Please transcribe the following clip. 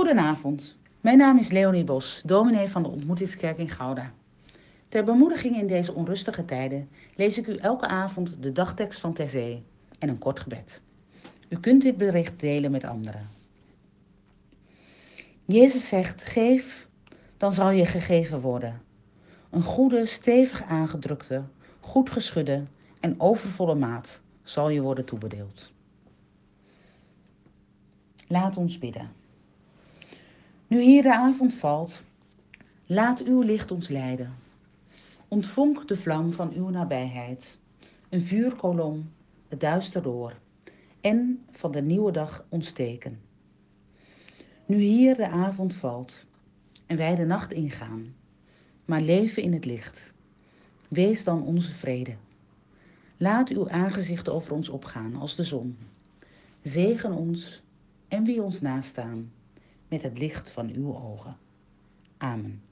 Goedenavond, mijn naam is Leonie Bos, dominee van de Ontmoetingskerk in Gouda. Ter bemoediging in deze onrustige tijden lees ik u elke avond de dagtekst van Terzee en een kort gebed. U kunt dit bericht delen met anderen. Jezus zegt: Geef, dan zal je gegeven worden. Een goede, stevig aangedrukte, goed geschudde en overvolle maat zal je worden toebedeeld. Laat ons bidden. Nu hier de avond valt, laat uw licht ons leiden. Ontvonk de vlam van uw nabijheid, een vuurkolom, het duister door, en van de nieuwe dag ontsteken. Nu hier de avond valt en wij de nacht ingaan, maar leven in het licht, wees dan onze vrede. Laat uw aangezicht over ons opgaan als de zon. Zegen ons en wie ons nastaan met het licht van uw ogen. Amen.